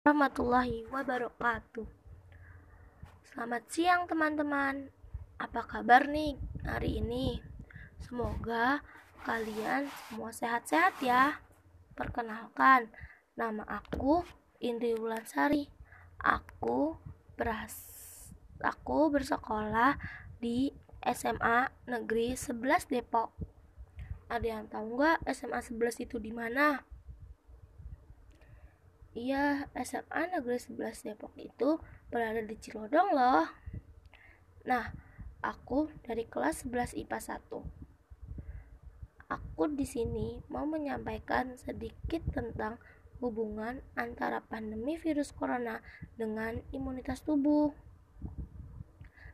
warahmatullahi wabarakatuh. Selamat siang teman-teman. Apa kabar nih hari ini? Semoga kalian semua sehat-sehat ya. Perkenalkan, nama aku Indri Wulansari. Aku beras aku bersekolah di SMA Negeri 11 Depok. Ada yang tahu nggak SMA 11 itu di mana? Iya, SMA Negeri 11 Depok itu berada di Cilodong loh. Nah, aku dari kelas 11 IPA 1. Aku di sini mau menyampaikan sedikit tentang hubungan antara pandemi virus corona dengan imunitas tubuh.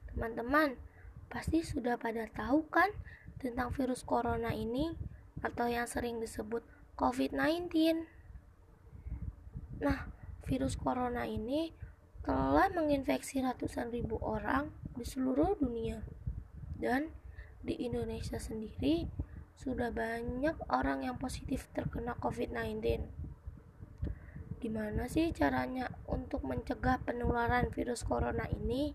Teman-teman, pasti sudah pada tahu kan tentang virus corona ini atau yang sering disebut COVID-19. Nah, virus corona ini telah menginfeksi ratusan ribu orang di seluruh dunia. Dan di Indonesia sendiri sudah banyak orang yang positif terkena COVID-19. Gimana sih caranya untuk mencegah penularan virus corona ini?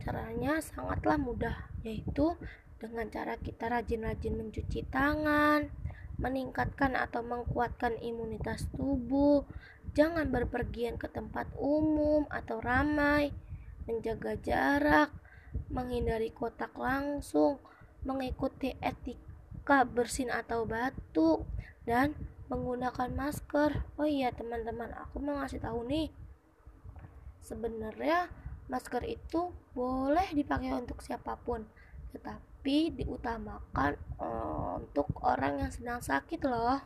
Caranya sangatlah mudah, yaitu dengan cara kita rajin-rajin mencuci tangan, meningkatkan atau menguatkan imunitas tubuh, jangan berpergian ke tempat umum atau ramai, menjaga jarak, menghindari kontak langsung, mengikuti etika bersin atau batuk, dan menggunakan masker. Oh iya teman-teman, aku mau ngasih tahu nih. Sebenarnya masker itu boleh dipakai untuk siapa pun, tetapi diutamakan untuk orang yang sedang sakit loh